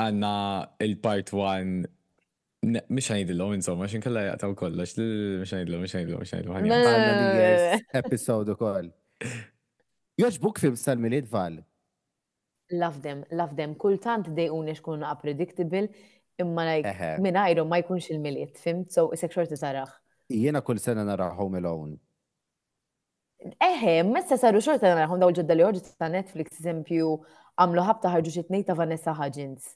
Għandna il-part one Mux ħanidilom, insomma, xin kalla jaqtaw kollox. Mux ħanidilom, mux ħanidilom, mux ħanidilom. Għanna New Year's episode u koll. Joġbuk film sal-miliet val? Love them, love them. Kultant dejquni xkun naqa predictable, imma like minn għajru ma jkunx il-miliet, fim, so isek xorti taraħ. Jena kull sena nara Home Alone. Eħe, messa saru xorta naraħom daw ġodda li ħorġu ta' Netflix, eżempju, għamlu ħabta ħarġu xi tnejn ta' Vanessa Hudgens.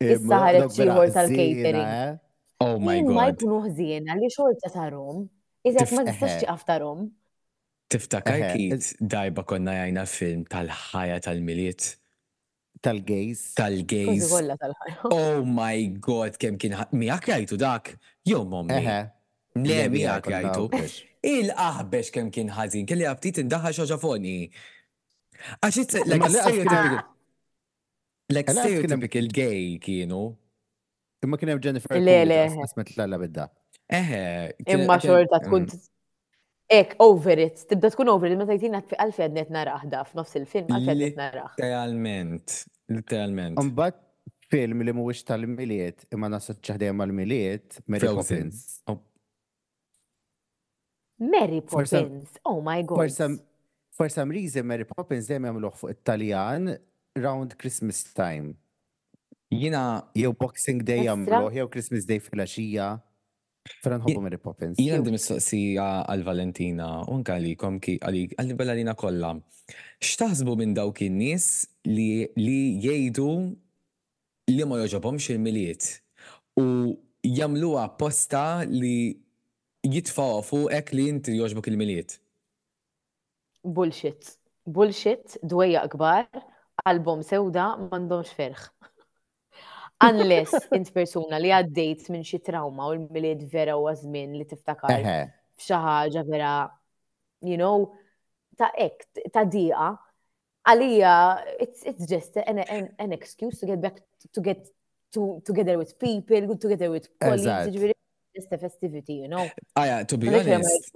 Eh, Issa ħareġ ieħor tal-catering. Eh? Oh my god. Ma jkunu ħżiena li xorta sarum, iżek ma tistax tiqaf tarum. Tiftakar kif darba konna jajna film tal-ħajja tal-miliet? tal-gays. Tal-gays. Oh my God, kemm kien miegħek rajtu dak? Jew m'ommi. Le miegħek rajtu. Il-aħbex kemm kien ħażin, kelli ftit indaħħal xi ħaġa f'għonqi. Għax it's like a stereotypical. Like stereotypical gay kienu. Imma kien hemm Jennifer Lopez qasmet l-alla bidda. Eħe. Imma xorta tkun mm. Ek, over it, tibda tkun over it, ma tajtina fi għalfi għadnet naraħda f'nofs il-film, għalfi għadnet naraħ. Literalment, literalment. Umbat film li mhuwiex tal-miliet, imma nasat ċaħdejja mal-miliet, Mary Poppins. Oh. Mary Poppins, oh my god. For some, for some reason, Mary Poppins dejjem jagħmluh fuq it-Taljan round Christmas time. Jina jew Boxing Day jagħmluh jew Christmas Day fil-għaxija. Fra nħobbu Mary Poppins. Jien għandi mistoqsija għal Valentina u anke għalikom għal ballarina kollha. X'taħsbu minn dawk in-nies li jgħidu li ma jogħġobhomx il-Milied u jagħmluha apposta li jitfgħuha fuqek li inti jogħġbok il-Milied. Bullshit. Bullshit, dwejjaq kbar, qalbhom sewda, m'għandhomx ferħ. Unless int persuna li għaddejt minn xi trawma u l-Milied vera huwa żmien li tiftakar f'xi ħaġa vera, you know, ta' hekk, ta' dieqa, Għalija, it's, it's just an, an, an excuse to get back to get to, together with people, together with colleagues, ġviri, just a festivity, you know. Aja, to be honest,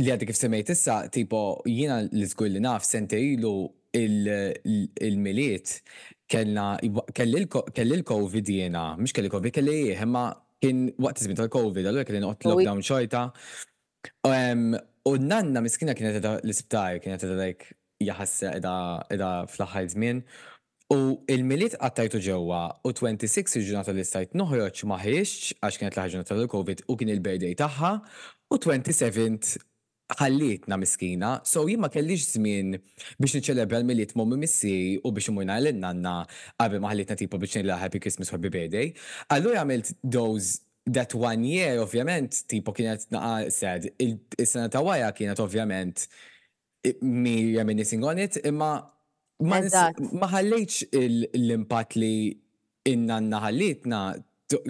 li għaddi kif semmejt issa, tipo, jina li zgur li naf sentejlu il-miliet kellna kelli l-Covid jena, mux kelli Covid, kelli jieħ, imma kien waqt izmin tal-Covid, għallu kelli noqt lockdown xorta. U n-nanna miskina kienet qiegħda l-isptar, kienet qiegħda like jaħassa qiegħda qiegħda fl-aħħar żmien. U l-Milied qattajtu ġewwa u 26 il-ġurnata li stajt noħroġ ma ħriġtx għax kienet l-aħħar ġurnata tal-Covid u kien il-birthday tagħha u 27th ħallietna miskina so jien ma kellix żmien biex niċċelebra l-Milied ma' ommi missieri u biex immur nara lin-nanna qabel ma ħallietna tipo biex ngħidilha happy Christmas u happy birthday. Allura għamilt those That one year ovvjament tipo kienet naqqa sad. Il-sena ta' wara kienet ovvjament me reminiscing on it imma ma ma ħallejtx l-impatt li n-nanna ħallietna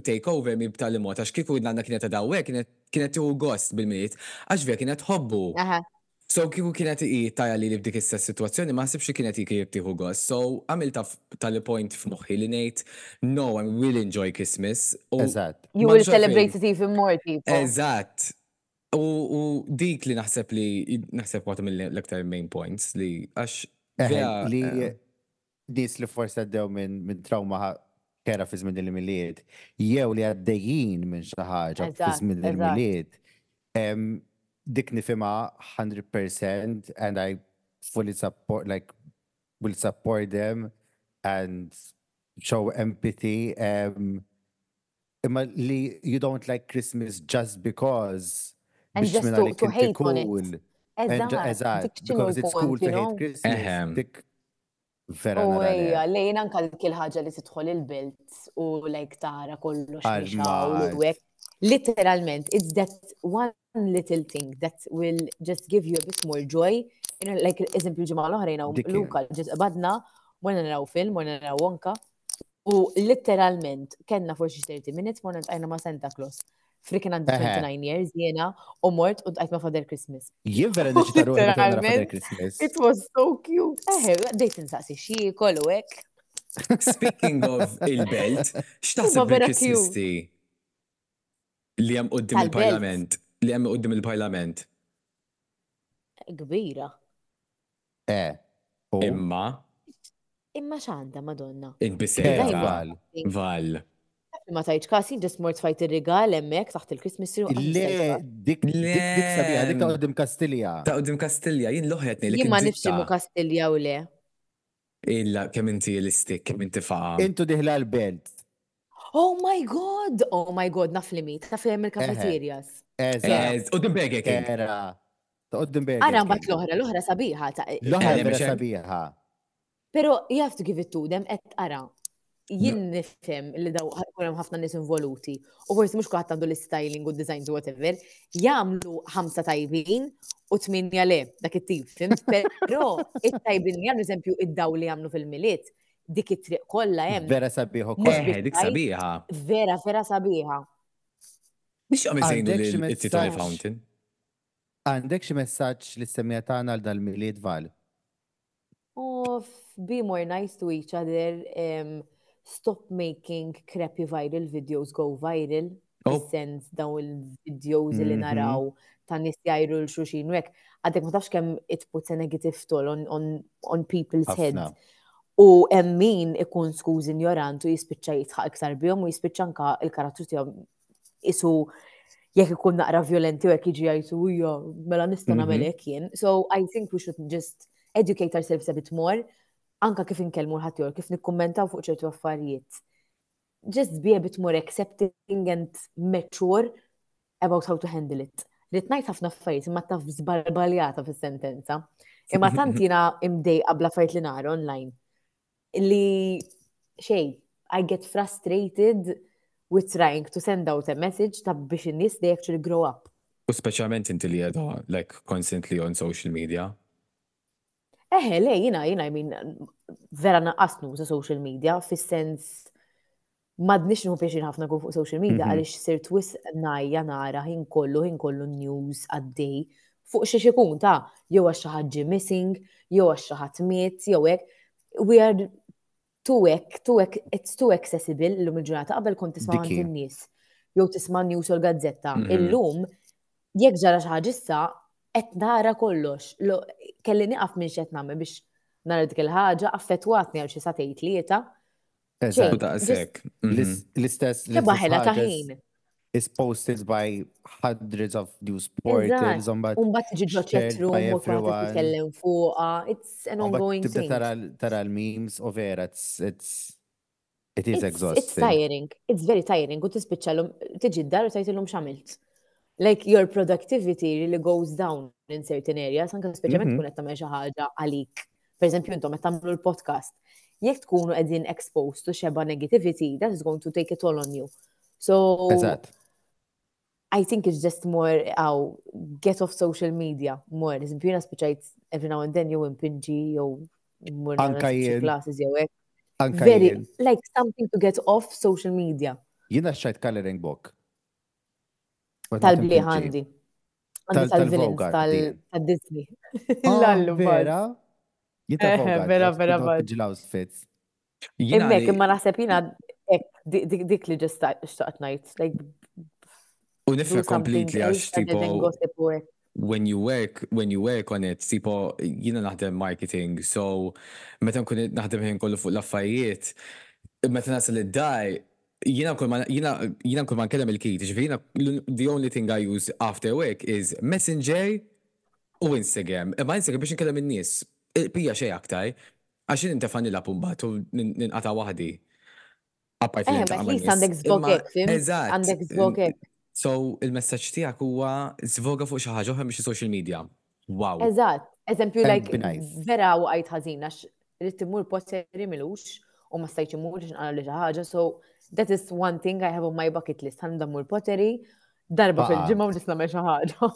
take over me b'tali mod għax kieku n-nanna kienet għadha hawnhekk kienet tieħu gost bil-Milied għax vera kienet tħobbu. So kieku kienet hi tajja lili f'dik istess sitwazzjoni ma ħsibtx li kienet hi kienet tieħu gost. So għamiltha tali point f'moħħi li ngħid no I will enjoy Christmas u. Eżatt. You will celebrate it even more tipo. Eżatt. U u dik li naħseb li naħseb waħda mill-aktar main points li għax. Li nies li forsi għaddew minn trawma kera fi żmien il-Milied, jew li għaddejjin minn xi ħaġa fi żmien il-Milied, dik nifhimha 100% and I fully support, like, will support them and show empathy Imma li you don't like Christmas just because biex tmina li kinti cool. Eżatt, because it's cool to hate Christmas. Dik vera. U ejja, lejn anka kil ħaġa li tidħol il-belt u like tara kollox xawl Literalment, it's that one little thing that will just give you a bit more joy. Like, eżempju ġimgħa l-oħra jina Luka, ġiet badna, morna naraw film, morna naraw wonka, U literalment, kena for 30 minutes, morna tajna ma' Santa Claus. Frikin għandu 29 years jena, u mort u tajt ma' Father Christmas. Jien vera nixta ruħi ma' Father Christmas. It was so cute. Eħe, dejt nsaqsi xie, kollu ek. Speaking of il-belt, xtaħseb vera Christmas ti? Li jem uddim il-parlament. Li jem uddim il-parlament. Kbira. E. U. Imma. Imma x'għandha Madonna? Il-bisejra. Val. Val. Ma tajċ kasi, ġest mort fajt il-rigal emmek taħt il-Christmas tree. Le, dik dik sabiħa, dik taqdim Kastilja. Taqdim Kastilja, jien l-oħetni li. Jien ma nifx mu Kastilja u le. Illa kemm inti realistic, kemm inti faqgħa. Int u dieħla l-belt. Oh my God! Oh my God, naf li mi, taf li hemm il-cafeterias. Eżatt. Qudiem Burger King. Era. Ta' qudiem Burger King. Ara mbagħad l-oħra, l-oħra sabiħa. L-oħra vera sabiħa. Pero you have to give it to them, qed ara. jien nifhem li daw jkun hemm ħafna nies involuti u forsi mhux kulħadd għandu l-styling u d-design u whatever, jagħmlu ħamsa tajbin u tminja le dak it-tip, fim, però it-tajbin li għamlu eżempju id-daw li għamlu fil-miliet dik it-triq kollha hemm. Vera sabiħa kollha. Dik sabiħa. Vera, vera sabiħa. Biex għam iżejnu l-Titoli Fountain. Għandek xi messaġġ li semmija tagħna għal dal-miliet val? Uff, be more nice to each other, um, stop making crappy viral videos go viral, oh. sens daw il-videos mm -hmm. li mhm. naraw ta' nis jajru l-xuxin, u għadek ma tafx kem it puts a negative toll on, on, on people's heads. U emmin ikun skuż injorant u jispiċċa jitħaq iktar bihom u jispiċċa anka il-karattru tiegħu isu jekk ikun naqra violenti u jekk jiġi jgħidu hija mela nista' nagħmel mhm. hekk jien. So I think we should just educate ourselves a bit more anka kif inkellmu l-ħaddieħor, kif nikkummentaw fuq ċertu affarijiet. Just be a bit more accepting and mature about how to handle it. Rrit ngħid ħafna affarijiet imma taf żbalbaljata fis-sentenza. Imma tant jiena imdejqa bla affarijiet li nara online. li xejn, I get frustrated with trying to send out a message ta' biex in-nies they actually grow up. U speċjalment inti li qiegħda like constantly on social media. Eħe, le, jina, jina, I mean, vera naqqas nuża social media fis-sens Madnix nħu pjaċir ħafna kun fuq social media mhm. għaliex sir twis najja nara ħin kollu ħin kollu news għaddej fuq xi xikun ta' jew għax xi missing, jew għax xi ħadd miet, jew hekk. We are too hekk, too hekk, it's too accessible illum il-ġurnata qabel kont tisma' għand in-nies jew tisma' news u l-gazzetta. Mhm. Illum jekk ġara xi ħaġa issa qed nara kollox. Kelli nieqaf minn x'qed nagħmel biex nara dik il-ħaġa affettwatni għal xi satejt tlieta Eżatt. Daqshekk. Mhm. L-istess. Kebaħela ta' ħin. Is posted by hundreds of news portals. Umbat tiġi ġo ċetru, u fata titkellem fuqa. It's an ongoing thing. Tara l-memes, u vera, it's It is exhausting. It's tiring. It's very tiring. U tispiċċalhom tiġi d-dar u tgħidilhom x'għamilt. Like your productivity really goes down in certain areas, anke speċjalment mhm. tkun qed tagħmel xi ħaġa għalik Per eżempju, intom qed tagħmlu l-podcast. Jekk tkunu qegħdin exposed to xeba negativity, that is going to take it all on you. So Eżatt. I think it's just more how get off social media more. Eżempju, jiena spiċajt every now and then jew impinġi jew mur classes jew hekk. Anka Very, like something to get off social media. Jiena xċajt coloring book. Tal-bliħ għandi. tal-Vogue tal-Disney. L-allu vera. Vera, vera, vera. outfits. Immek, imma naħseb jina dik li ġesta xtaqt najt. U nifra kompletely għax tipo. When you work, when you work on it, tipo, jina naħdem marketing, so meta nkun naħdem ħin kollu fuq l-affarijiet, meta nasal id-dar, Jiena kull ma jiena jiena kull ma nkellem il-kid, ġifieri jiena the only thing I use after work is Messenger u Instagram. Imma Instagram biex inkellem in-nies. Il-qbija xejn aktar. Għax jien intefa' nilgħab imbagħad u ninqata' waħdi. Apart li niltaqa' ma' nies. Eh, ma at least għandek żvogek, fim? Eżatt. Għandek żvogek. So, il-messaġġ tiegħek huwa żvoga fuq xi ħaġa oħra mhix is-social media. Wow. Eżatt, eżempju, like, vera u għajt ħazina, rrit timur post li milux u ma stajċi mur li xnqara li ħaġa, so that is one thing I have on my bucket list, għan dammur poteri, darba fil-ġimma u nisna meċa ħaġa.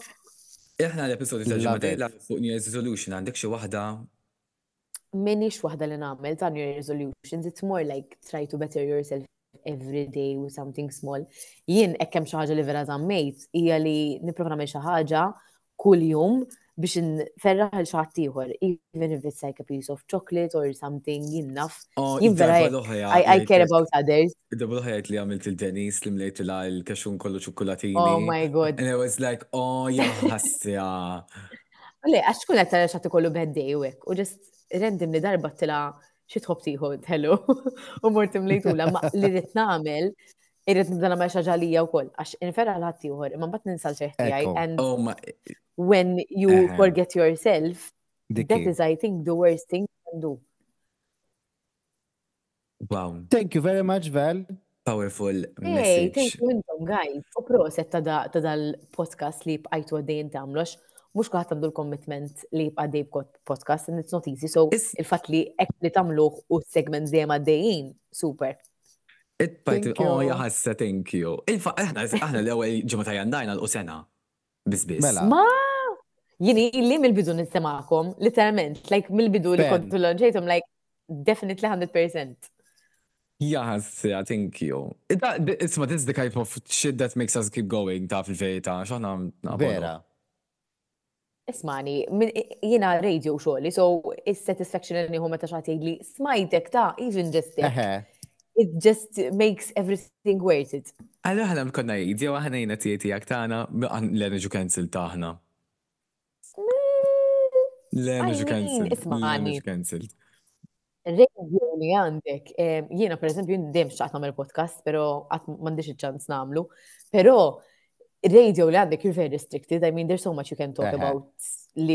Iħna l-episodi tal-ġimma dejla fuq New Year's Resolution għandek xi waħda minix waħda li nagħmel ta' New Resolutions, it's more like try to better yourself every day with something small. Jien ekkem xi ħaġa li vera żammejt hija li nipprova nagħmel xi ħaġa kull jum biex nferraħ il xaħat ieħor, even if it's like a piece of chocolate or something, jinnaf. Oh, Jien vera I care about others. Id-dabba ħajt li għamilt il-Denis li mlejt il kaxun kollu ċukkulatini. Oh my god. And I was like, oh, jaħassja. Le, għax tkun qed tara x'għad ikollu beddej u hekk, u ġest rendim li darba tila xi tħobb tieħu hello u mort imlejtula ma li rid nagħmel irrid nibda nagħmel xi ġalija wkoll għax inferra l ħadd ieħor imma mbagħad ninsal ċeħ tiegħi and oh, when you forget yourself that is I think the worst thing you can do. Wow. Thank you very much, Val. Powerful message. Thank you intom, guys. U proset ta' dal-podcast li bqajtu għaddejn tamlox. Mux kuħat għandu l-commitment li jibqa dej podcast, and it's not easy. So, il-fat li ek li tamluħ u segment dejjem għaddejn, super. It-bajt, oh, jaħassa, thank you. Il-fat, aħna l-ewel ġimma ta' jandajna l-usena. Biss biss. Mela. Ma jien li mill-bidu nistemakom, literalment, like mill-bidu li kont l-ġejtum, like definitely 100%. Jahas, yeah, thank you. Isma, this is the kind of shit that makes us keep going ta' fil-vejta, xaħna Vera. Ismani, jina radio xogħli, so is-satisfaction li nieħu meta xagħti li smajtek ta' even just. It just makes everything worth it. Għallu ħana mkonna jgħid, jew ħana jina tieti jak taħna, l-energy cancel taħna. L-energy cancel. L-energy cancel. Radio li għandek, jiena per eżempju jindem xaqt namel podcast, pero għat mandiċ ċans namlu, pero radio li għandek you're very restricted, I mean there's so much you can talk about li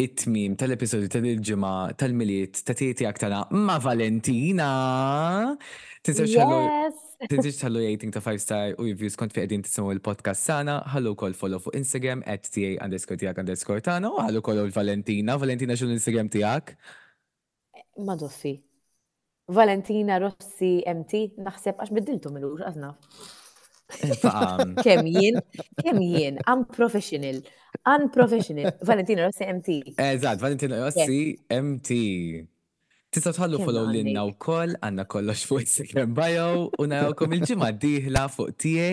It-tmiem tal-episodju ta' dil-ġimgħa tal-Milied ta' Titi Aktana ma' Valentina! Tinsewx tħallu Yes! Tinsewx tħallu rating ta' 5 star u review skont fejn qegħdin tisimgħu l-podcast tagħna. Ħallu wkoll follow fuq Instagram @ta_underscore_tiegħek_tagħna u ħallu wkoll Valentina. Valentina x'inhu l-Instagram tiegħek? Madoffi. Valentina Rossi MT, naħseb għax biddiltu mill-ux, għaznaf. Kem jien, kem jien, I'm professional, I'm professional. Valentina Rossi MT. Eżat, Valentina Rossi MT. Tista' tħallu follow l-inna u koll, għanna kollox fuq Instagram bio, u narawkom il-ġimma diħla fuq TA